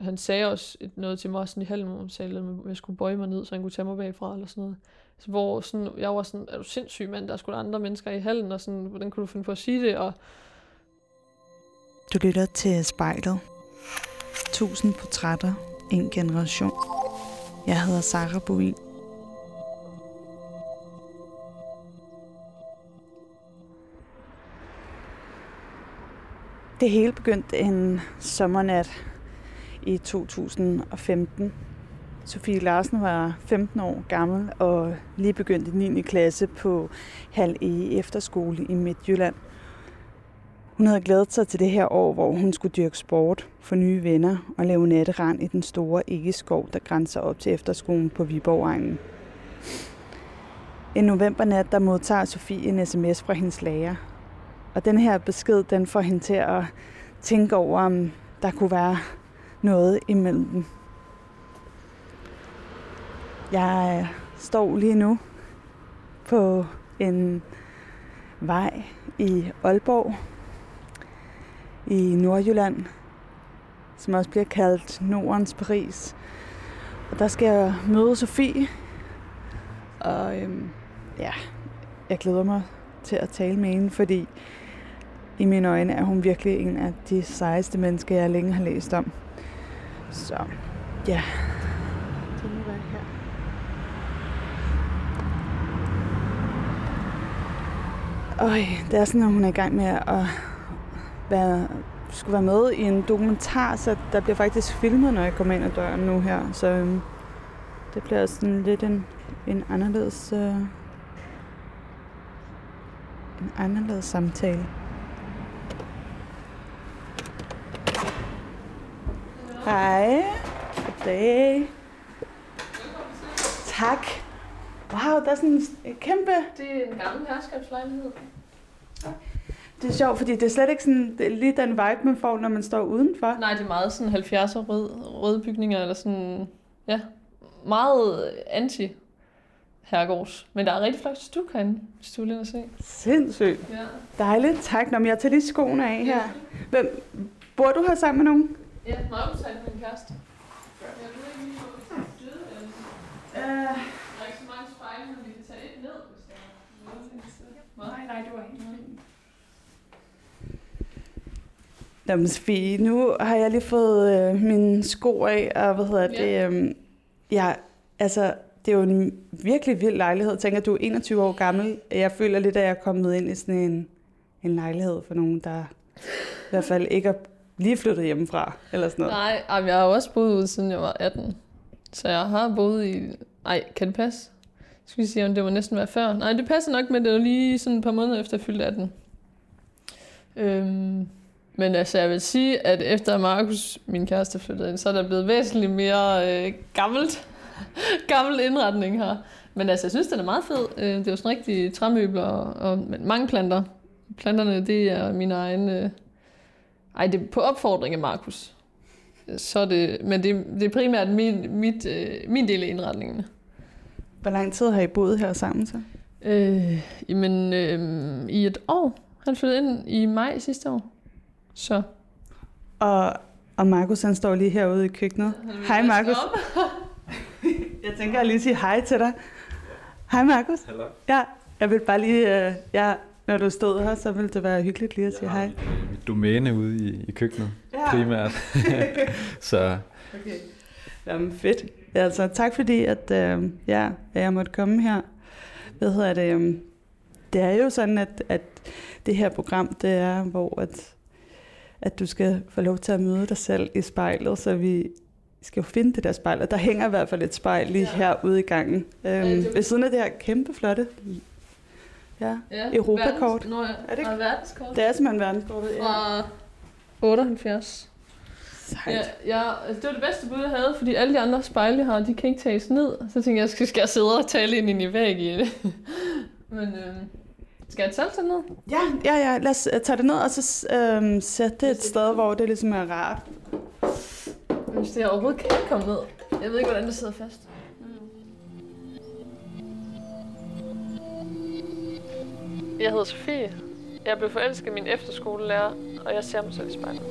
han sagde også et, noget til mig sådan i halven, hvor han sagde, at jeg skulle bøje mig ned, så han kunne tage mig bagfra, eller sådan noget. Så hvor sådan, jeg var sådan, er du sindssyg, mand? Der er sgu andre mennesker i hallen, og sådan, hvordan kunne du finde på at sige det? Og Du lytter til spejlet. Tusind portrætter, en generation. Jeg hedder Sara Boin. Det hele begyndte en sommernat i 2015. Sofie Larsen var 15 år gammel og lige begyndt i 9. klasse på Hal E Efterskole i Midtjylland. Hun havde glædet sig til det her år, hvor hun skulle dyrke sport, få nye venner og lave natterand i den store egeskov, der grænser op til efterskolen på Viborg En novembernat, der modtager Sofie en sms fra hendes lærer. Og den her besked, den får hende til at tænke over, om der kunne være noget imellem dem. Jeg står lige nu på en vej i Aalborg i Nordjylland, som også bliver kaldt Nordens Paris. Og der skal jeg møde Sofie, og øhm, ja, jeg glæder mig til at tale med hende, fordi i mine øjne er hun virkelig en af de sejeste mennesker, jeg længe har læst om. Så ja, det må være her. Øj, det er sådan, at hun er i gang med at være, skulle være med i en dokumentar, så der bliver faktisk filmet, når jeg kommer ind ad døren nu her. Så øhm, det bliver sådan lidt en, en anderledes øh, en anderledes samtale. Hej. Goddag. Tak. Wow, der er sådan en kæmpe... Det er en gammel herskabslejlighed. Det er sjovt, fordi det er slet ikke sådan, det er lige den vibe, man får, når man står udenfor. Nej, det er meget sådan 70'er rød, røde bygninger, eller sådan, ja, meget anti herregårds. Men der er rigtig flot stuk herinde, hvis du vil se. Sindssygt. Ja. Dejligt. Tak. Nå, men jeg tager lige skoene af her. Hvem, bor du her sammen med nogen? Ja, når jeg betalte min kæreste. Jeg ved ikke lige, hvor vi døde, eller Uh, Der er ikke så mange spejle, men vi kan tage et ned, hvis der er noget. nej, nej, du var helt fint. Jamen, Sofie, nu har jeg lige fået øh, mine sko af, og hvad hedder Ja. det? Øh, ja, altså, det er jo en virkelig vild lejlighed. Tænker, du er 21 år gammel. Jeg føler lidt, at jeg er kommet ind i sådan en, en lejlighed for nogen, der i hvert fald ikke er lige flyttet hjemmefra, eller sådan noget. Nej, jamen, jeg har også boet ude, siden jeg var 18. Så jeg har boet i... Ej, kan det passe? Skal vi sige, om det var næsten hver før? Nej, det passer nok, men det var lige sådan et par måneder efter jeg fyldte 18. Øhm, men altså, jeg vil sige, at efter Markus, min kæreste, flyttede ind, så er der blevet væsentligt mere øh, gammelt, gammel indretning her. Men altså, jeg synes, den er meget fed. Øh, det er jo sådan rigtig træmøbler og, og mange planter. Planterne, det er mine egne... Øh, ej, det er på opfordring af Markus. Så det, men det, det er primært min, mit, øh, min del af indretningen. Hvor lang tid har I boet her sammen så? Øh, jamen, øh, i et år. Han flyttede ind i maj sidste år. Så. Og, og Markus, han står lige herude i køkkenet. Hej Markus. Jeg tænker at lige sige hej til dig. Hej Markus. Hallo. Ja, jeg vil bare lige, øh, ja, når du stod her, så ville det være hyggeligt lige at sige hej. Jeg har mit, domæne ude i, i køkkenet, Ja. primært. så Okay. Jamen fedt. Altså, tak fordi, at, øh, ja, at jeg måtte komme her. Hvad hedder det? øh, Det er jo sådan, at, at det her program, det er, hvor at, at du skal få lov til at møde dig selv i spejlet, så vi skal jo finde det der spejl, og der hænger i hvert fald et spejl lige Ja. herude i gangen. Øhm, det- ved siden af det her kæmpe flotte, ja, Ja, Europakort. Verdens, nå, ja. Er det ikke? Og verdenskort. det er simpelthen verdenskortet. Ja. Fra 78. Sejt. Ja, ja, altså, det var det bedste bud, jeg havde, fordi alle de andre spejle, jeg har, de kan ikke tages ned. Så tænkte jeg, skal, skal jeg sidde og tale ind i væg i det? Men øh, skal jeg tale til ned? Ja, ja, ja. Lad os øh, tage det ned, og så øhm, sætte det et sted, hvor det ligesom er rart. Hvis det overhovedet kan komme ned. Jeg ved ikke, hvordan det sidder fast. Jeg hedder Sofie. Jeg blev forelsket i min efterskolelærer, og jeg ser mig selv i spejlet.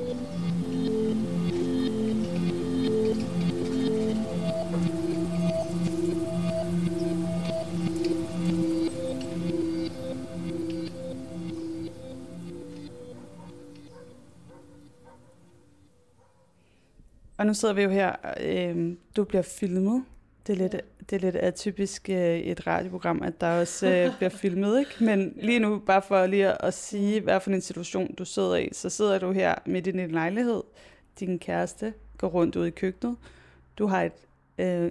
Og nu sidder vi jo her, øh, du bliver filmet det er lidt, det er lidt atypisk øh, i et radioprogram, at der også øh, bliver filmet, ikke? Men lige nu, bare for lige at, at sige, hvad for en situation du sidder i, så sidder du her midt i din lejlighed. Din kæreste går rundt ud i køkkenet. Du har et, øh,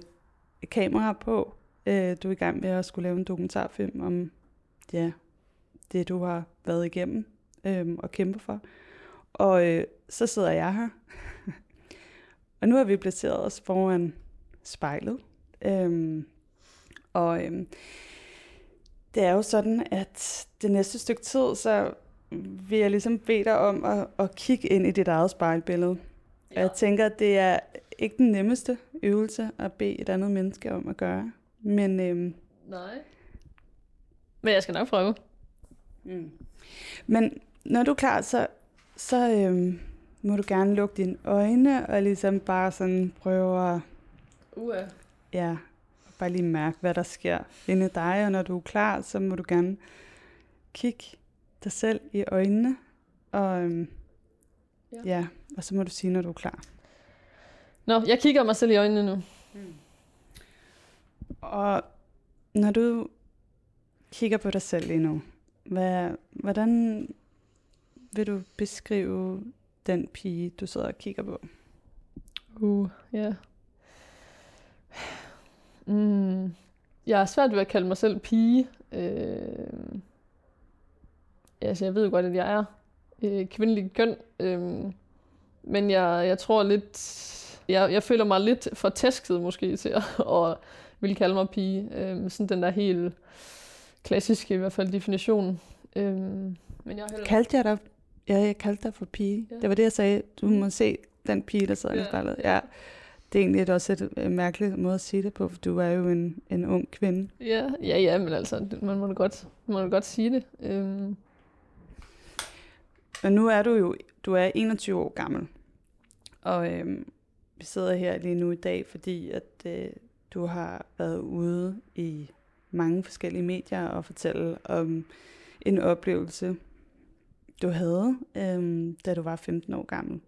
et kamera på. Øh, du er i gang med at skulle lave en dokumentarfilm om ja, det, du har været igennem øh, og kæmpe for. Og øh, så sidder jeg her. og nu har vi placeret os foran spejlet. Øhm, og øhm, det er jo sådan, at det næste stykke tid, så vil jeg ligesom bede dig om at, at kigge ind i dit eget spejlbillede. Ja. Og jeg tænker, at det er ikke den nemmeste øvelse at bede et andet menneske om at gøre. Men, øhm, Nej. Men jeg skal nok prøve. Mm. Men når du er klar, så, så øhm, må du gerne lukke dine øjne og ligesom bare sådan prøve at Uh. Ja, bare lige mærke, hvad der sker inde i dig. Og når du er klar, så må du gerne kigge dig selv i øjnene. Og, øhm, Ja. ja. og så må du sige, når du er klar. Nå, jeg kigger mig selv i øjnene nu. Og når du kigger på dig selv lige nu, hvad, hvordan vil du beskrive den pige, du sidder og kigger på? Uh, ja. Mm. Jeg er svært ved at kalde mig selv pige. Øh, altså, jeg ved jo godt, at jeg er øh, kvindelig køn. Øh, men jeg, jeg tror lidt... Jeg, jeg føler mig lidt for tæsket måske til at, at ville kalde mig pige. Øh, sådan den der helt klassiske i hvert fald definition. Øh, men jeg er heller... Kaldte jeg dig? Ja, jeg kaldte dig for pige. Ja. Det var det, jeg sagde. Du må se den pige, der sidder ja. i spejlet. ja. Det er egentlig et- også et øh, mærkeligt måde at sige det på, for du er jo en, en ung kvinde. Ja, ja, ja, men altså, man må da godt, man må da godt sige det. Øhm, Og nu er du jo, du er 21 år gammel. Og øhm, vi sidder her lige nu i dag, fordi at øh, du har været ude i mange forskellige medier og fortælle om en oplevelse, du havde, øhm, da du var 15 år gammel.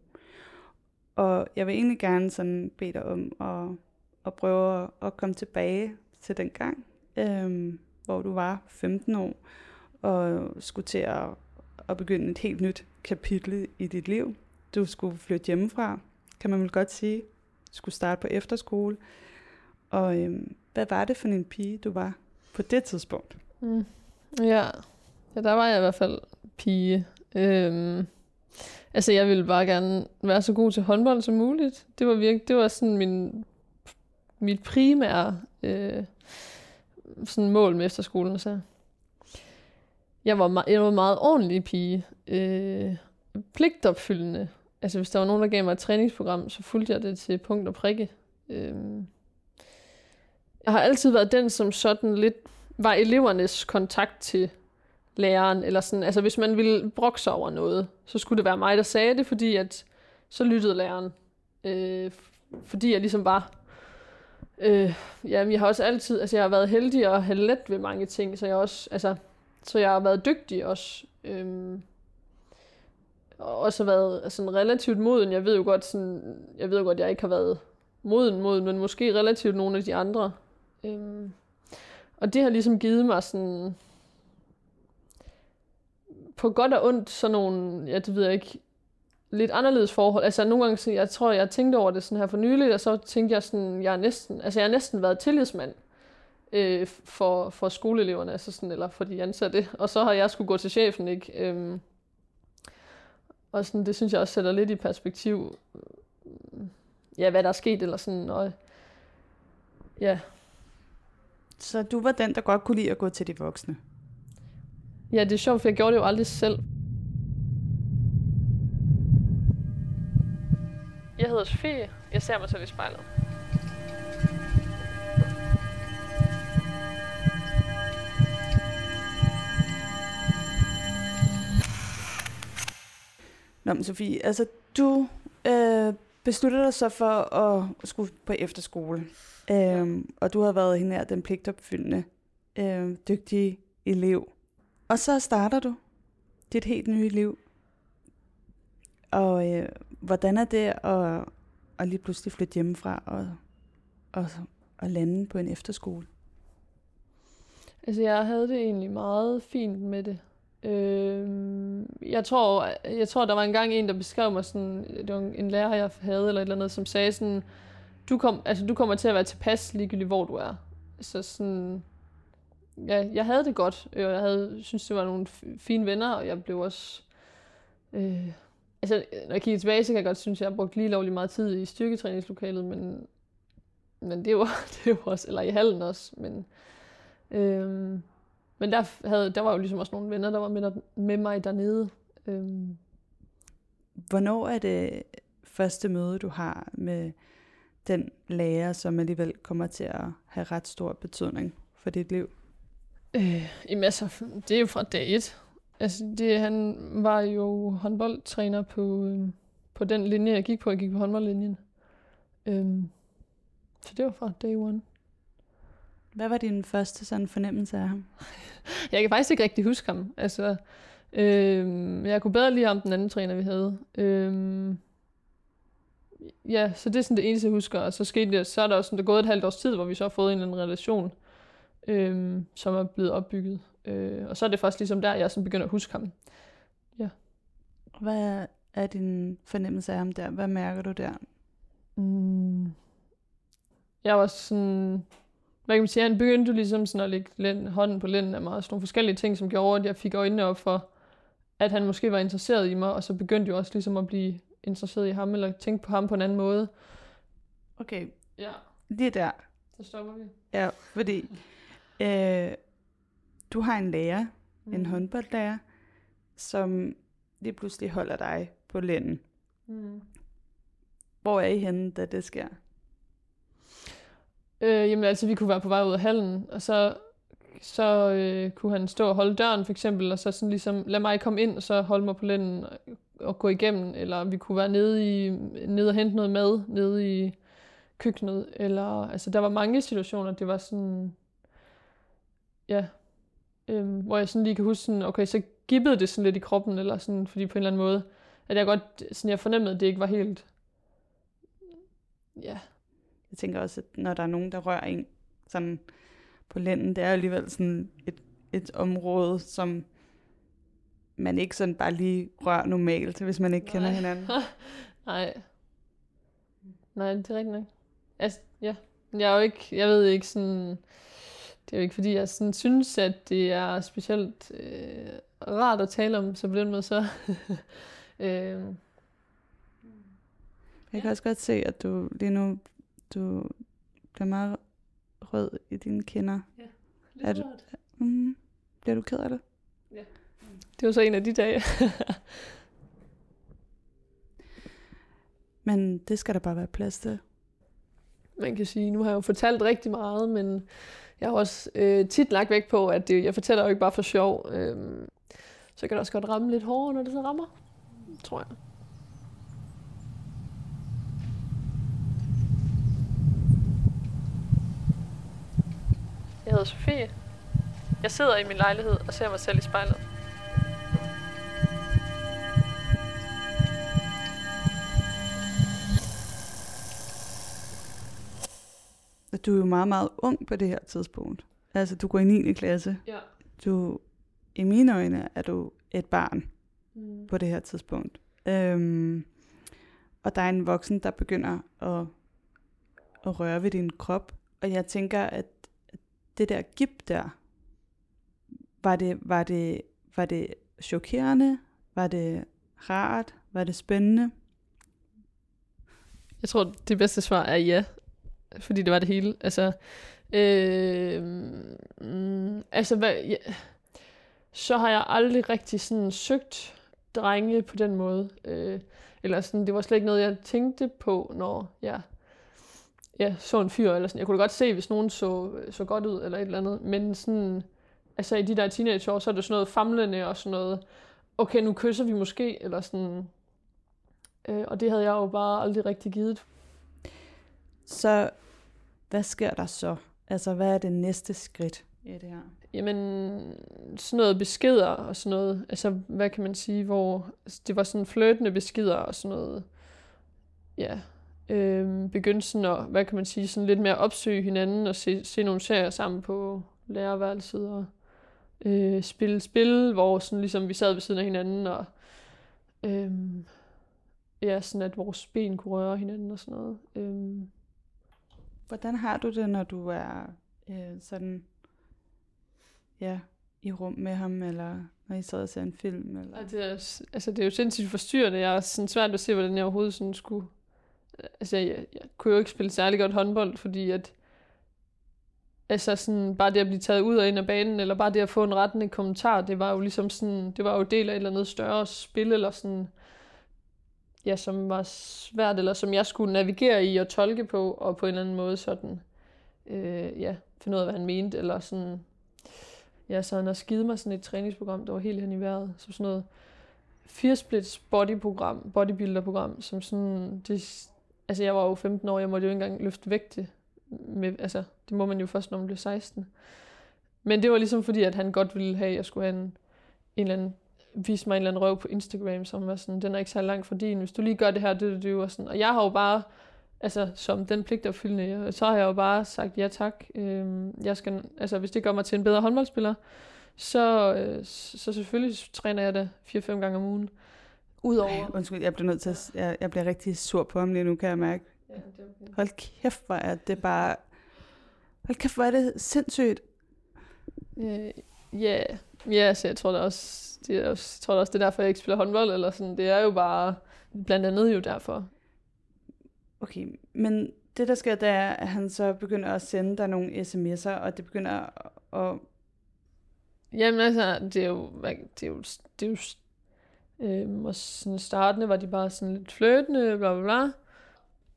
Og jeg vil egentlig gerne sådan bede dig om at, at prøve at, at komme tilbage til den gang, øhm, hvor du var 15 år, og skulle til at, at begynde et helt nyt kapitel i dit liv. Du skulle flytte hjemmefra, kan man vel godt sige. Du skulle starte på efterskole. Og øhm, hvad var det for en pige, du var på det tidspunkt? mm, ja. ja, der var jeg i hvert fald pige. Øhm, altså, jeg ville bare gerne være så god til håndbold som muligt. Det var virkelig, det var sådan min, mit primære øh, sådan mål med efterskolen. Så. Jeg var, me- jeg var en meget ordentlig pige. Øh, pligtopfyldende. Altså, hvis der var nogen, der gav mig et træningsprogram, så fulgte jeg det til punkt og prikke. Øh, jeg har altid været den, som sådan lidt var elevernes kontakt til læreren, eller sådan, altså hvis man ville brokke sig over noget, så skulle det være mig, der sagde det, fordi at så lyttede læreren. Øh, fordi jeg ligesom var, øh, jamen jeg har også altid, altså jeg har været heldig og have let ved mange ting, så jeg også, altså, så jeg har været dygtig også. Øh, og også har været altså, sådan relativt moden. Jeg ved jo godt, sådan, jeg ved jo godt, jeg ikke har været moden moden, men måske relativt nogle af de andre. Øh, og det har ligesom givet mig sådan, på godt og ondt, sådan nogle, ja, det ved jeg ikke, lidt anderledes forhold. Altså nogle gange, så jeg tror, jeg tænkte over det sådan her for nylig, og så tænkte jeg sådan, jeg er næsten, altså jeg har næsten været tillidsmand øh, for, for skoleeleverne, altså sådan, eller for de ansatte, og så har jeg skulle gå til chefen, ikke? Øhm, og sådan, det synes jeg også sætter lidt i perspektiv, øh, ja, hvad der er sket, eller sådan, og ja, Så du var den, der godt kunne lide at gå til de voksne. Ja, det er sjovt, for jeg gjorde det jo aldrig selv. Jeg hedder Sofie. Jeg ser mig selv i spejlet. Nå, men Sofie, altså du øh, besluttede dig så for at skulle på efterskole. Øhm, og du har været hende her, den pligtopfyldende, øh, dygtige elev. Og så starter du dit helt nye liv. Og øh, hvordan er det at, at lige pludselig flytte hjemmefra og, og, og lande på en efterskole? Altså, jeg havde det egentlig meget fint med det. Øh, jeg, tror, jeg tror, der var engang en, der beskrev mig sådan, det var en lærer, jeg havde, eller et eller andet, som sagde sådan, du, kom, altså, du kommer til at være tilpas ligegyldigt, hvor du er. Så sådan, ja, jeg havde det godt, øh, og jeg havde, synes, det var nogle fine venner, og jeg blev også, øh, altså, når jeg kigger tilbage, så kan jeg godt synes, at jeg har brugt lige lovlig meget tid i styrketræningslokalet, men, men det var, det var også, eller i hallen også, men, øh, men der, havde, der var jo ligesom også nogle venner, der var med, der, med mig dernede. Øh. Hvornår er det første møde, du har med den lærer, som alligevel kommer til at have ret stor betydning for dit liv? Øh, jamen altså, det er jo fra dag et. Altså, det, han var jo håndboldtræner på, øh, på den linje, jeg gik på. Jeg gik på håndboldlinjen. Øh, så det var fra day one. Hvad var din første sådan fornemmelse af ham? jeg kan faktisk ikke rigtig huske ham. Altså, øh, jeg kunne bedre lide ham, den anden træner, vi havde. Øh, ja, så det er sådan det eneste, jeg husker. Og så skete det, så er der også sådan, der gået et halvt års tid, hvor vi så har fået en eller anden relation, øh, som er blevet opbygget. Øh, og så er det først ligesom der, jeg sådan begynder at huske ham. Ja. Hvad er din fornemmelse af ham der? Hvad mærker du der? Mm. Jeg var sådan... Hvad kan man sige? Han begyndte ligesom sådan at lægge lænd, hånden på lænden af mig, og sådan nogle forskellige ting, som gjorde, at jeg fik øjnene op for, at han måske var interesseret i mig, og så begyndte jeg også ligesom at blive interesseret i ham, eller tænke på ham på en anden måde. Okay, Ja, lige der. så stopper vi. Ja, fordi øh, du har en lærer, mm. en håndboldlærer, som lige pludselig holder dig på lænden. Mm. Hvor er I henne, da det sker? Øh, jamen altså, vi kunne være på vej ud af hallen, og så, så øh, kunne han stå og holde døren for eksempel, og så sådan ligesom, lad mig komme ind, og så holde mig på lænden og, og gå igennem, eller vi kunne være nede, i, nede og hente noget mad, nede i køkkenet, eller, altså der var mange situationer, det var sådan, ja, øh, hvor jeg sådan lige kan huske sådan, okay, så gibbede det sådan lidt i kroppen, eller sådan, fordi på en eller anden måde, at jeg godt, sådan jeg fornemmede, at det ikke var helt, ja, Jeg tænker også, at når der er nogen, der rører en sådan på lænden, det er alligevel sådan et, et område, som man ikke sådan bare lige rører normalt, hvis man ikke Nej. kender hinanden. Nej. Nej, det er rigtigt nok. Altså, ja. Jeg er jo ikke, jeg ved ikke sådan, det er jo ikke fordi, jeg sådan synes, at det er specielt øh, rart at tale om, så på den måde så, øh, Jeg kan også godt se, at du lige nu du bliver meget rød i dine kinder. Er du- Mm. Bliver du ked af det? det var så en af de dage. Men det skal der bare være plads til. Man kan sige, nu har jeg jo fortalt rigtig meget, men jeg har også øh, tit lagt vægt på, at det, jeg fortæller jo ikke bare for sjov. Øh, så kan det også godt ramme lidt hårdere, når det så rammer, tror jeg. Jeg hedder Sofie. Jeg sidder i min lejlighed og ser mig selv i spejlet. Og Du er jo meget, meget ung på det her tidspunkt. Altså, du går i 9. klasse. Ja. Du, I mine øjne er du et barn Mm. på det her tidspunkt. Øhm, og der er en voksen, der begynder at, at røre ved din krop. Og jeg tænker, at at det der gip der, var det, var det, var det chokerende? Var det rart? Var det spændende? Jeg tror, det bedste svar er ja. Fordi det var det hele. Altså, øh, mm, altså hvad, ja, så har jeg aldrig rigtig sådan søgt drenge på den måde. Øh, eller sådan, det var slet ikke noget, jeg tænkte på, når jeg ja, så en fyr. Eller sådan. Jeg kunne da godt se, hvis nogen så, så godt ud, eller et eller andet. Men sådan, altså i de der teenageår, så er det sådan noget famlende og sådan noget, okay, nu kysser vi måske, eller sådan. Øh, og det havde jeg jo bare aldrig rigtig givet. Så hvad sker der så? Altså, hvad er det næste skridt i det her? Jamen, sådan noget beskeder og sådan noget. Altså, hvad kan man sige, hvor altså, det var sådan flirtende beskeder og sådan noget. Ja. øh, begyndte sådan at, hvad kan man sige, sådan lidt mere opsøge hinanden og se, se nogle serier sammen på lærerværelset og øh, spille spil, hvor sådan ligesom vi sad ved siden af hinanden og øh, ja, sådan at vores ben kunne røre hinanden og sådan noget. Øh. Hvordan har du det, når du er øh, sådan, ja, i rum med ham, eller når I sad og ser en film? Eller? Og det, er, altså, det er jo sindssygt forstyrrende. Jeg er sådan svært at se, hvordan jeg overhovedet sådan skulle... Altså, jeg, jeg kunne jo ikke spille særlig godt håndbold, fordi at... Altså sådan, bare det at blive taget ud og ind af banen, eller bare det at få en rettende kommentar, det var jo ligesom sådan, det var jo del af et eller andet større spil, eller sådan, ja, som var svært, eller som jeg skulle navigere i og tolke på, og på en eller anden måde sådan, øh, ja, finde ud af, hvad han mente, eller sådan, ja, så han har skidt mig sådan et træningsprogram, der var helt hen i vejret, som sådan noget firsplits bodyprogram, bodybuilder-program, som sådan, det, altså jeg var jo 15 år, jeg måtte jo ikke engang løfte vægte, med, altså det må man jo først, når man bliver 16. Men det var ligesom fordi, at han godt ville have, at jeg skulle have en, en eller anden, vise mig en eller anden røv på Instagram, som var sådan, den er ikke så langt fra din, hvis du lige gør det her, det, det, det, og sådan. Og jeg har jo bare, altså som den pligtopfyldende, så har jeg jo bare sagt ja tak. Øhm, jeg skal, altså hvis det gør mig til en bedre håndboldspiller, så, øh, så selvfølgelig træner jeg det 4-5 gange om ugen. Udover... Ej, undskyld, jeg bliver nødt til at, jeg, jeg bliver rigtig sur på ham lige nu, kan jeg mærke. Ja, det okay. Hold kæft, hvor er det bare... Hold kæft, hvor er det sindssygt. Ja, ja, ja så jeg tror da også, det er også, jeg tror også, det er derfor, jeg ikke spiller håndbold, eller sådan. Det er jo bare, blandt andet jo derfor. Okay, men det der sker, det er, at han så begynder at sende dig nogle sms'er, og det begynder at... Jamen altså, det er jo, det er jo, det er jo øhm, og sådan startende var de bare sådan lidt fløtende, bla bla bla.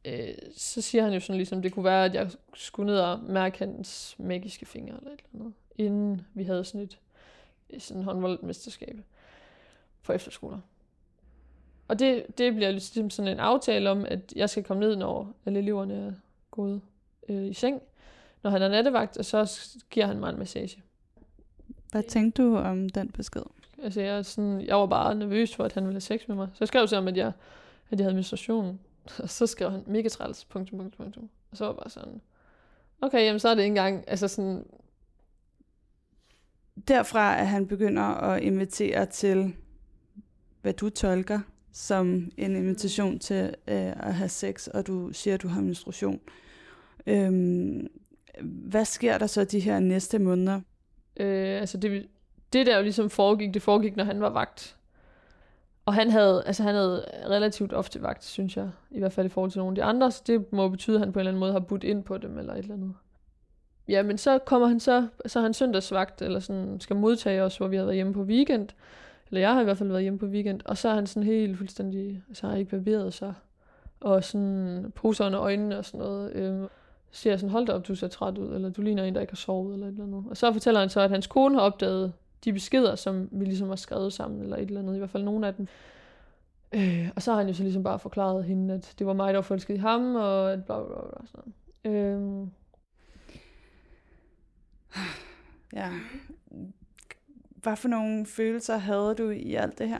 Øh, så siger han jo sådan ligesom, det kunne være, at jeg skulle ned og mærke hans magiske fingre eller et eller andet, inden vi havde sådan et sådan håndboldmesterskab på efterskoler. Og det, det bliver ligesom sådan en aftale om, at jeg skal komme ned, når alle eleverne er gået øh, i seng, når han er nattevagt, og så giver han mig en massage. Hvad tænkte du om den besked? Altså, jeg, sådan, jeg var bare nervøs for, at han ville have sex med mig. Så jeg skrev til ham, at jeg, at jeg havde menstruation. Og så skrev han, mega træls, punktum, punktum, punktum. Og så var bare sådan, okay, jamen så er det ikke engang, altså sådan... Derfra, at han begynder at invitere til, hvad du tolker som en invitation til øh, at have sex, og du siger, at du har menstruation. Øhm, hvad sker der så de her næste måneder? Øh, altså det, det der jo ligesom foregik, det foregik, når han var vagt. Og han havde, altså han havde relativt ofte vagt, synes jeg. I hvert fald i forhold til nogle af de andre. Så det må betyde, at han på en eller anden måde har budt ind på dem, eller et eller andet. Ja, men så kommer han så, så er han søndagsvagt, eller sådan, skal modtage os, hvor vi har været hjemme på weekend. Eller jeg har i hvert fald været hjemme på weekend. Og så er han sådan helt fuldstændig, så har jeg ikke barberet sig. Og sådan poser under øjnene og sådan noget. Øhm, så siger sådan, hold da op, du ser træt ud, eller du ligner en, der ikke har sovet, eller et eller andet. Og så fortæller han så, at hans kone har opdaget de beskeder, som vi ligesom har skrevet sammen, eller et eller andet, i hvert fald nogle af dem. Øh, og så har han jo så ligesom bare forklaret hende, at det var mig, der var forelsket i ham, og at bla bla bla, bla sådan noget. Øh. Ja. Hvad for nogle følelser havde du i alt det her?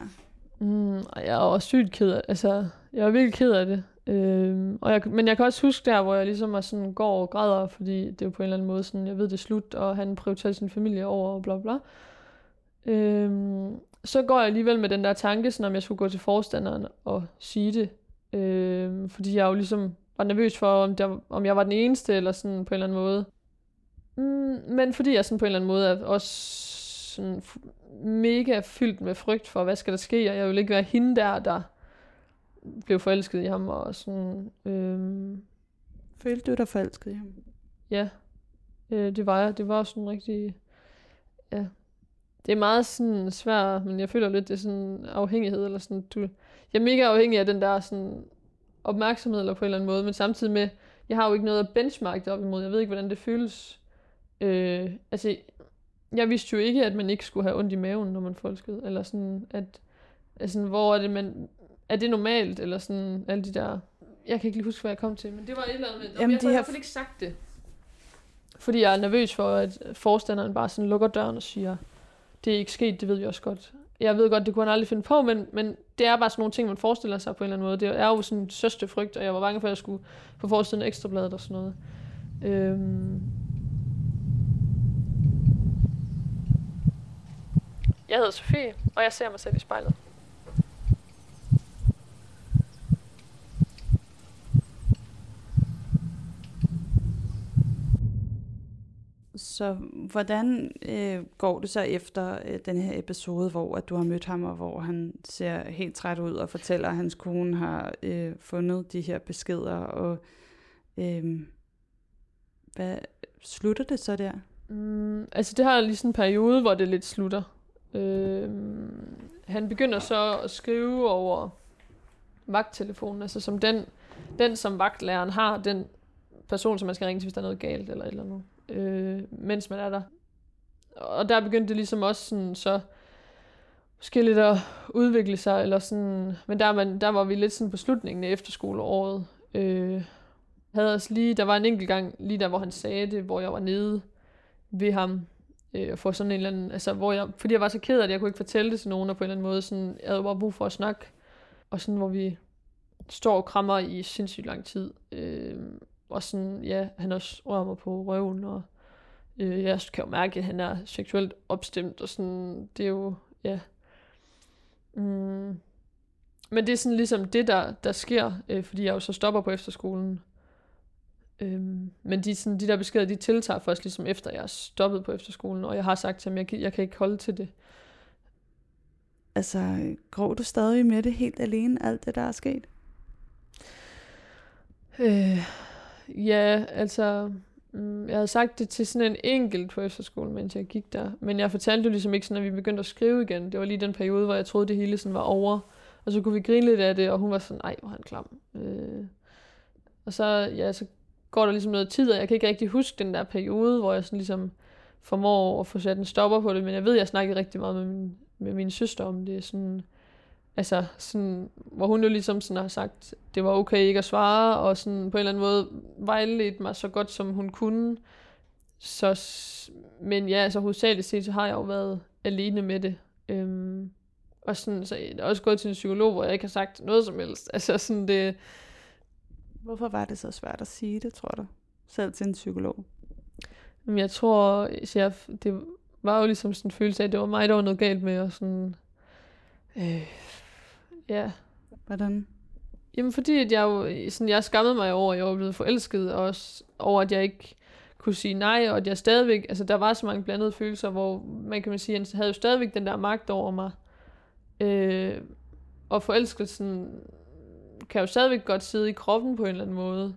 Mm, og jeg var sygt ked af Altså, jeg var virkelig ked af det. Øhm, og jeg, men jeg kan også huske der, hvor jeg ligesom er sådan, går og græder, fordi det er jo på en eller anden måde sådan, jeg ved det er slut, og han prioriterer sin familie over, og bla bla. Øhm, så går jeg alligevel med den der tanke, sådan om jeg skulle gå til forstanderen og sige det. Øhm, fordi jeg jo ligesom var nervøs for, om, der, om jeg var den eneste, eller sådan på en eller anden måde. Mm, men fordi jeg sådan på en eller anden måde er også sådan mega fyldt med frygt for, hvad skal der ske, og jeg vil ikke være hende der, der blev forelsket i ham, og sådan... Øhm, Følte du dig forelsket i ham? Ja, øh, det var jeg. Det var sådan rigtig... Ja, det er meget sådan svært, men jeg føler lidt, det er sådan afhængighed, eller sådan, du, jeg er mega afhængig af den der sådan opmærksomhed, eller på en eller anden måde, men samtidig med, jeg har jo ikke noget at benchmarke det op imod, jeg ved ikke, hvordan det føles. Øh, altså, jeg vidste jo ikke, at man ikke skulle have ondt i maven, når man forelskede, eller sådan, at, altså, hvor er det, man, er det normalt, eller sådan, alle de der, jeg kan ikke lige huske, hvad jeg kom til, men det var et eller andet med, Jamen, jeg har i hvert fald ikke sagt det. Fordi jeg er nervøs for, at forstanderen bare sådan lukker døren og siger, det er ikke sket, det ved vi også godt. jeg ved godt, det kunne han aldrig finde på, men, men det er bare sådan nogle ting, man forestiller sig på en eller anden måde. Det er jo sådan en største frygt, og jeg var bange for, at jeg skulle få forestillet ekstrabladet og sådan noget. Øhm. Jeg hedder Sofie, og jeg ser mig selv i spejlet. Så hvordan øh, går det så efter øh, den her episode, hvor at du har mødt ham, og hvor han ser helt træt ud og fortæller, at hans kone har øh, fundet de her beskeder, og øh, hvad slutter det så der? Mm, altså det har lige sådan en periode, hvor det lidt slutter. Øh, han begynder så at skrive over vagttelefonen, altså som den, den som vagtlæreren har, den person, som man skal ringe til, hvis der er noget galt eller et eller andet øh, mens man er der. Og der begyndte det ligesom også sådan, så måske lidt at udvikle sig, eller sådan, men der, man, der var vi lidt sådan på slutningen af efterskoleåret. Øh, havde os lige, der var en enkelt gang, lige der, hvor han sagde det, hvor jeg var nede ved ham, øh, og få sådan en eller anden, altså, hvor jeg, fordi jeg var så ked af det, jeg kunne ikke fortælle det til nogen, og på en eller anden måde, sådan, jeg havde bare brug for at snakke, og sådan, hvor vi står og krammer i sindssygt lang tid, øh, og sådan, ja, han også rører mig på røven, og øh, jeg kan jo mærke, at han er seksuelt opstemt, og sådan, det er jo, ja. Mm. Men det er sådan ligesom det, der, der sker, øh, fordi jeg jo så stopper på efterskolen. Øhm, men de, sådan, de der beskeder, de tiltager først ligesom efter, jeg er stoppet på efterskolen, og jeg har sagt til ham, jeg, jeg kan ikke holde til det. Altså, grov du stadig med det helt alene, alt det, der er sket? Øh, Ja, altså, mm, jeg havde sagt det til sådan en enkelt på efterskolen, mens jeg gik der. Men jeg fortalte jo ligesom ikke sådan, at vi begyndte at skrive igen. Det var lige den periode, hvor jeg troede, det hele sådan var over. Og så kunne vi grine lidt af det, og hun var sådan, ej, hvor han klam. Øh. Og så, ja, så går der ligesom noget tid, og jeg kan ikke rigtig huske den der periode, hvor jeg sådan ligesom formår at få sat en stopper på det. Men jeg ved, jeg snakkede rigtig meget med min, med min søster om det. Sådan, altså sådan, hvor hun jo ligesom sådan har sagt, det var okay ikke at svare, og sådan på en eller anden måde vejledt mig så godt, som hun kunne. Så, men ja, altså hovedsageligt set, så har jeg jo været alene med det. Øhm, og sådan, så jeg er også gået til en psykolog, hvor jeg ikke har sagt noget som helst. Altså sådan det... Hvorfor var det så svært at sige det, tror du? Selv til en psykolog? Men jeg tror, jeg, det var jo ligesom sådan en følelse af, at det var mig, der var noget galt med, og sådan... Øh, Ja. Hvordan? Jamen fordi, at jeg jo, sådan, jeg skammede mig over, at jeg var blevet forelsket, og også over, at jeg ikke kunne sige nej, og at jeg stadigvæk, altså der var så mange blandede følelser, hvor man kan man sige, at han havde jo stadigvæk den der magt over mig. Øh, og forelskelsen kan jo stadigvæk godt sidde i kroppen på en eller anden måde,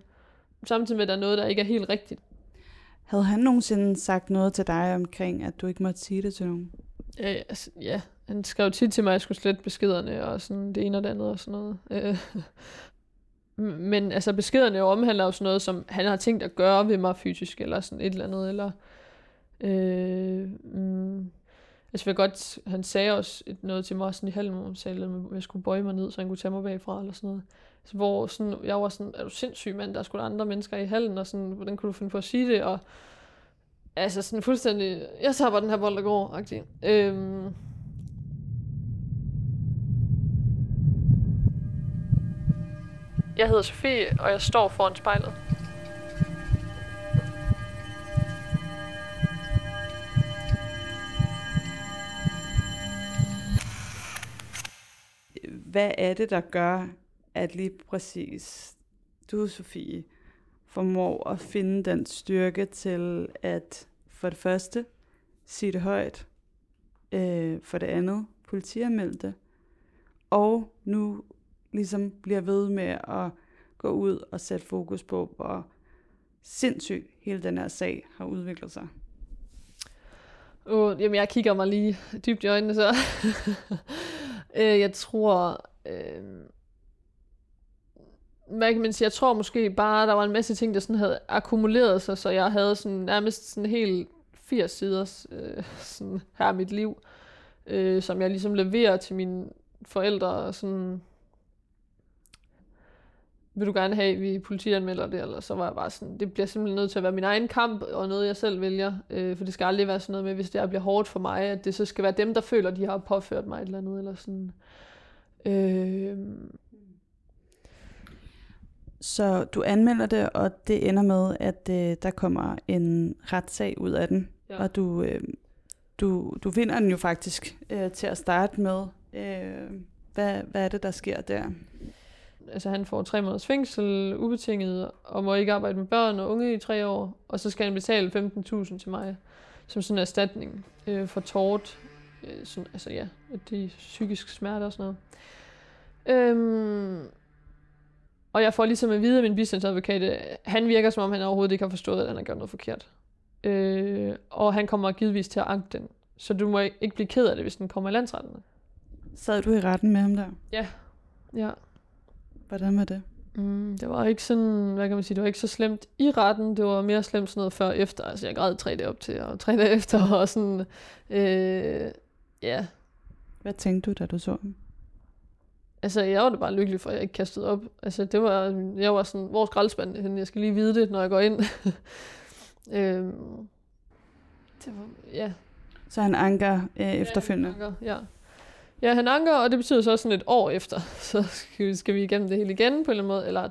samtidig med, at der er noget, der ikke er helt rigtigt. Havde han nogensinde sagt noget til dig omkring, at du ikke måtte sige det til nogen? Ja, altså, ja han skrev tit til mig, at jeg skulle slette beskederne, og sådan det ene og det andet og sådan noget. Øh, men altså beskederne omhandler jo sådan noget, som han har tænkt at gøre ved mig fysisk, eller sådan et eller andet, eller... Øh, mm, altså jeg godt, han sagde også noget til mig sådan i halven, hvor han sagde, at jeg skulle bøje mig ned, så han kunne tage mig bagfra, eller sådan noget. Så hvor sådan, jeg var sådan, er du sindssyg mand, der skulle andre mennesker i hallen, og sådan, hvordan kunne du finde på at sige det, og altså sådan fuldstændig, jeg tager bare den her bold, der går, agtig. Øhm, Jeg hedder Sofie, og jeg står foran spejlet. Hvad er det, der gør, at lige præcis du, Sofie, formår at finde den styrke til at for det første sige det højt, øh, for det andet politianmelde det, og nu ligesom bliver ved med at gå ud og sætte fokus på, hvor sindssygt hele den her sag har udviklet sig. Uh, jamen, jeg kigger mig lige dybt i øjnene, så. Øh, jeg tror... Øh, hvad kan man sige? Jeg tror måske bare, der var en masse ting, der sådan havde akkumuleret sig, så jeg havde sådan nærmest sådan helt 80 sider øh, sådan her i mit liv, øh, som jeg ligesom leverer til mine forældre, og sådan vil du gerne have, at vi politianmelder det, eller så var jeg bare sådan, det bliver simpelthen nødt til at være min egen kamp, og noget jeg selv vælger, øh, for det skal aldrig være sådan noget med, hvis det er, bliver hårdt for mig, at det så skal være dem, der føler, at de har påført mig et eller andet, eller sådan. Øh, Så du anmelder det, og det ender med, at øh, der kommer en retssag ud af den. Ja. Og du, øh, du, du vinder den jo faktisk øh, til at starte med. Øh, hvad, hvad er det, der sker der? Altså han får tre måneders fængsel, ubetinget, og må ikke arbejde med børn og unge i tre år, og så skal han betale 15.000 til mig, som sådan en erstatning øh, for tort, øh, sådan, altså ja, de psykisk smerte og sådan noget. Øhm, og jeg får ligesom at vide af min bistandsadvokat, at han virker som om, han overhovedet ikke har forstået, at han har gjort noget forkert. Øh, og han kommer givetvis til at anke den. Så du må ikke blive ked af det, hvis den kommer i landsretten. Sad du i retten med ham der? Ja. Hvordan var det? Mm, det var ikke sådan, hvad kan man sige, det var ikke så slemt i retten, det var mere slemt sådan noget før og efter. Altså jeg græd tre dage op til, og tre dage efter, og sådan, øh, ja. Hvad tænkte du, da du så ham? Altså jeg var da bare lykkelig for, at jeg ikke kastede op. Altså det var, jeg var sådan, hvor skraldespanden henne? Jeg skal lige vide det, når jeg går ind. øh, det var, ja. Så han anker øh, efterfølgende. Ja, anker, ja. Ja, han anker, og det betyder så også sådan et år efter, så skal vi, skal vi igennem det hele igen på en eller anden måde. Eller,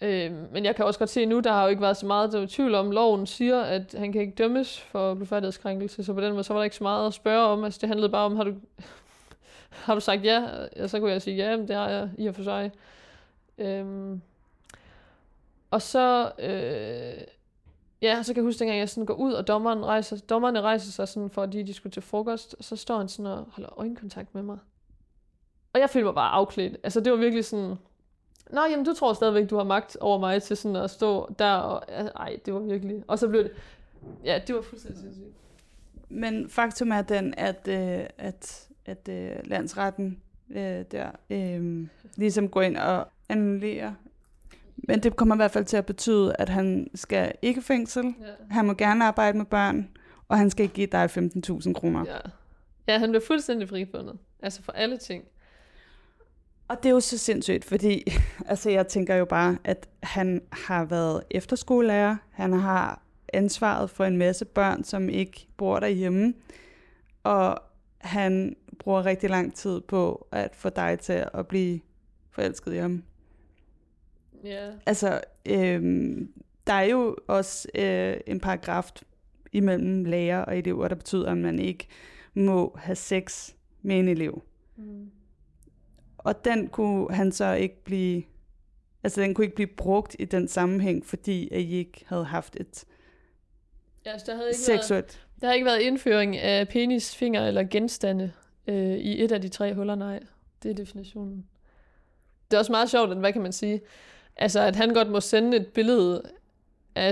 øh, men jeg kan også godt se nu, der har jo ikke været så meget, der er tvivl om, loven siger, at han kan ikke dømmes for blufærdighedskrænkelse, så på den måde, så var der ikke så meget at spørge om. Altså det handlede bare om, har du, har du sagt ja? Og så kunne jeg sige ja, men det har jeg i og for sig. Øh, og så, øh, ja, så kan jeg huske, dengang jeg sådan går ud, og dommeren rejser, dommerne rejser sig sådan, for at de, de skulle til frokost, og så står han sådan og holder øjenkontakt med mig. Og jeg følte mig bare afklædt. Altså det var virkelig sådan, Nå, jamen du tror stadigvæk, du har magt over mig til sådan at stå der, og ej, det var virkelig, og så blev det, ja, det var fuldstændig sindssygt. Men faktum er den, at, øh, at, at øh, landsretten øh, der øh, ligesom går ind og annullerer. Men det kommer i hvert fald til at betyde, at han skal ikke fængsel, Ja. han må gerne arbejde med børn, og han skal ikke give dig 15.000 kroner. Ja. ja, han blev fuldstændig frifundet. Altså for alle ting. Og det er jo så sindssygt, fordi altså, jeg tænker jo bare, at han har været efterskolelærer, han har ansvaret for en masse børn, som ikke bor derhjemme, og han bruger rigtig lang tid på at få dig til at blive forelsket i ham. Ja. Altså, øhm, der er jo også øh, en paragraf imellem lærer og elever, der betyder, at man ikke må have sex med en elev. Mm. Og den kunne han så ikke blive, altså den kunne ikke blive brugt i den sammenhæng, fordi at I ikke havde haft et Ja, altså, der havde ikke været, seksuelt. der har ikke været indføring af penis, finger eller genstande øh, i et af de tre huller, nej. Det er definitionen. Det er også meget sjovt, at, hvad kan man sige, altså at han godt må sende et billede af,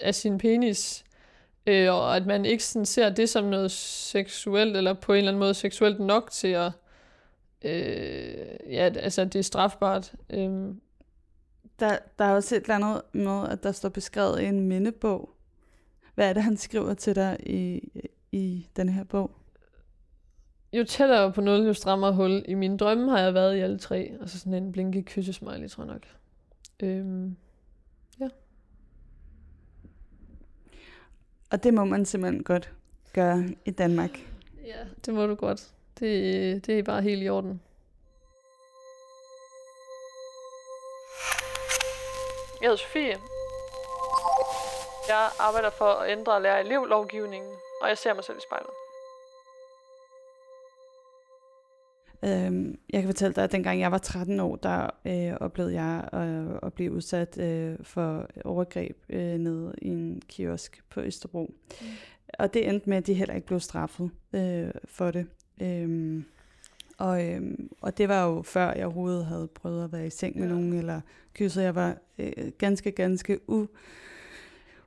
af sin penis, øh, og at man ikke sådan ser det som noget seksuelt, eller på en eller anden måde seksuelt nok til at, øh, ja, altså det er strafbart. Øh, Der, der er også et eller andet med, at der står beskrevet i en mindebog. Hvad er det, han skriver til dig i, i den her bog? jo tættere på 0, jo strammere hul. I mine drømme har jeg været i alle tre. Og så sådan en blinke kyssesmiley, tror jeg nok. Øhm, Og det må man simpelthen godt gøre i Danmark. ja, det må du godt. Det, det er bare helt i orden. Jeg hedder Sofie. Jeg arbejder for at ændre og lære elevlovgivningen, og jeg ser mig selv i spejlet. Øhm, jeg kan fortælle dig, at dengang jeg var 13 år, der øh, oplevede jeg øh, at blive udsat øh, for overgreb øh, nede i en kiosk på Østerbro. Mm. Og det endte med, at de heller ikke blev straffet øh, for det. Øhm, og, øhm, og det var jo før jeg overhovedet havde prøvet at være i seng med Ja. nogen, eller kysset. Jeg var øh, ganske, ganske u,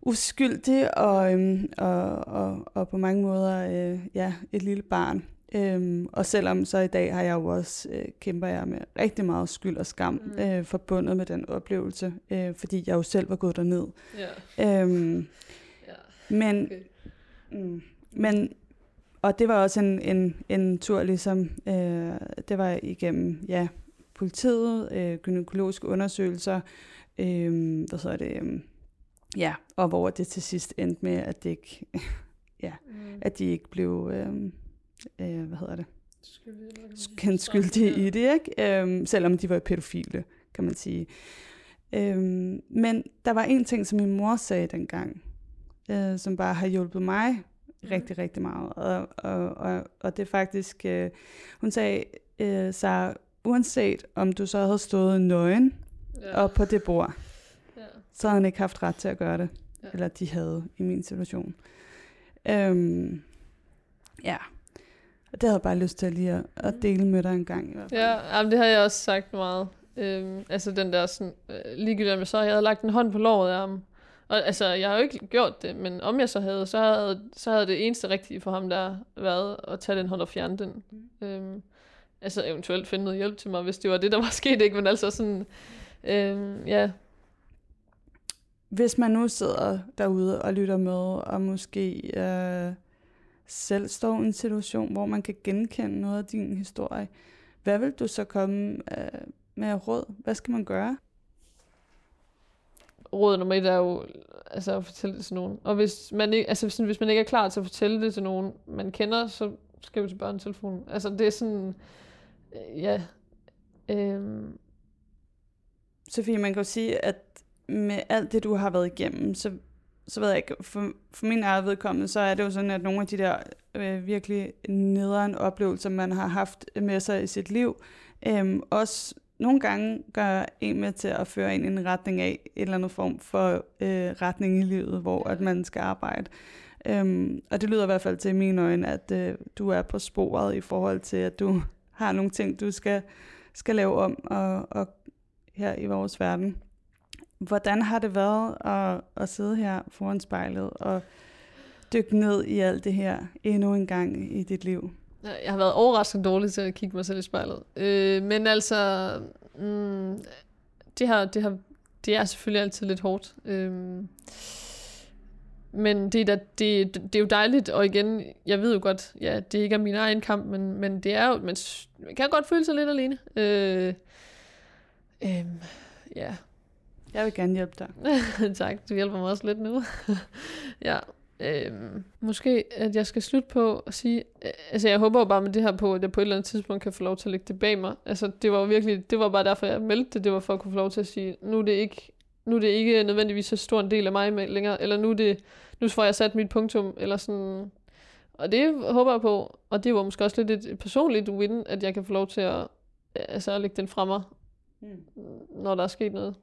uskyldig, og, øhm, og, og, og på mange måder øh, ja, et lille barn. Øhm, og selvom så i dag har jeg jo også, øh, kæmper jeg med rigtig meget skyld og skam Mm. øh, forbundet med den oplevelse, øh, fordi jeg jo selv var gået derned. Ja. Øhm, ja. men, Okay. mm, men, og det var også en, en, en tur ligesom, øh, det var igennem, ja, politiet, øh, gynækologiske undersøgelser, øh, hvad hedder det, øh, ja, og hvor det til sidst endte med, at det ikke, ja, Mm. at de ikke blev, øh, øh, hvad hedder det, Skyldig, eller hvad kan man sige? kendt skyldige Ja. i det, ikke? Øhm, selvom de var pædofile, kan man sige. Øhm, men der var en ting, som min mor sagde dengang, øh, som bare har hjulpet mig rigtig, rigtig meget. Og, og, og, og det er faktisk, øh, hun sagde, øh, så uanset om du så havde stået nøgen Ja. op på det bord, Ja. så havde han ikke haft ret til at gøre det. Ja. Eller de havde i min situation. Øhm, ja. Og det havde jeg bare lyst til lige at, at dele med dig en gang. I hvert fald. Ja, jamen, det har jeg også sagt meget. Øhm, altså den der sådan, øh, ligegyldigt jeg så jeg havde lagt en hånd på låret af ham. Og altså, jeg har jo ikke gjort det, men om jeg så havde, så havde, så havde det eneste rigtige for ham der været at tage den hånd og fjerne den. Mm. Øhm, altså eventuelt finde noget hjælp til mig, hvis det var det, der var sket, ikke? Men altså sådan, øhm, ja, Hvis man nu sidder derude og lytter med, og måske øh, selv står i en situation, hvor man kan genkende noget af din historie, hvad vil du så komme øh, med råd? Hvad skal man gøre? råd nummer et er jo altså, at fortælle det til nogen. Og hvis man, ikke, altså, sådan, hvis man ikke er klar til at fortælle det til nogen, man kender, så skriv til børnetelefonen. Altså det er sådan, øh, ja, øhm, Sofie, man kan jo sige, at med alt det, du har været igennem, så, så ved jeg ikke, for, for min eget vedkommende, så er det jo sådan, at nogle af de der øh, virkelig nederen oplevelser, man har haft med sig i sit liv, øh, også nogle gange gør en med til at føre en i en retning af en eller anden form for øh, retning i livet, hvor at man skal arbejde. Øhm, og det lyder i hvert fald til i mine øjne, at øh, du er på sporet i forhold til, at du har nogle ting, du skal, skal lave om og, og her i vores verden. Hvordan har det været at, at sidde her foran spejlet og dykke ned i alt det her endnu en gang i dit liv? jeg har været overraskende dårlig til at kigge mig selv i spejlet. Øh, men altså, mm, det, har, det, har, det er selvfølgelig altid lidt hårdt. Øh, men det er, da, det, det er jo dejligt, og igen, jeg ved jo godt, ja, det ikke er min egen kamp, men, men det er jo, man, man kan godt føle sig lidt alene. Øh, øh, ja, jeg vil gerne hjælpe dig. tak, du hjælper mig også lidt nu. ja, øhm, måske at jeg skal slutte på at sige, øh, altså jeg håber jo bare med det her på, at jeg på et eller andet tidspunkt kan få lov til at lægge det bag mig. Altså det var virkelig, det var bare derfor jeg meldte det, det var for at kunne få lov til at sige, nu er det ikke, nu er det ikke nødvendigvis så stor en del af mig længere, eller nu er det, nu får jeg sat mit punktum, eller sådan, og det håber jeg på, og det var måske også lidt et personligt win, at jeg kan få lov til at, altså at lægge den fra mig, Mm. når der er sket noget.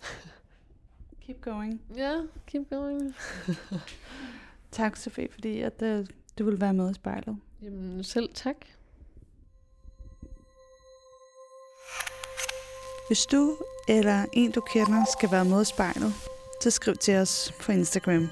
Keep going. Ja, yeah, keep going. Tak, Sofie, fordi at, uh, du vil være med i spejlet. Jamen, selv tak. Hvis du eller en, du kender, skal være med i spejlet, så skriv til os på Instagram.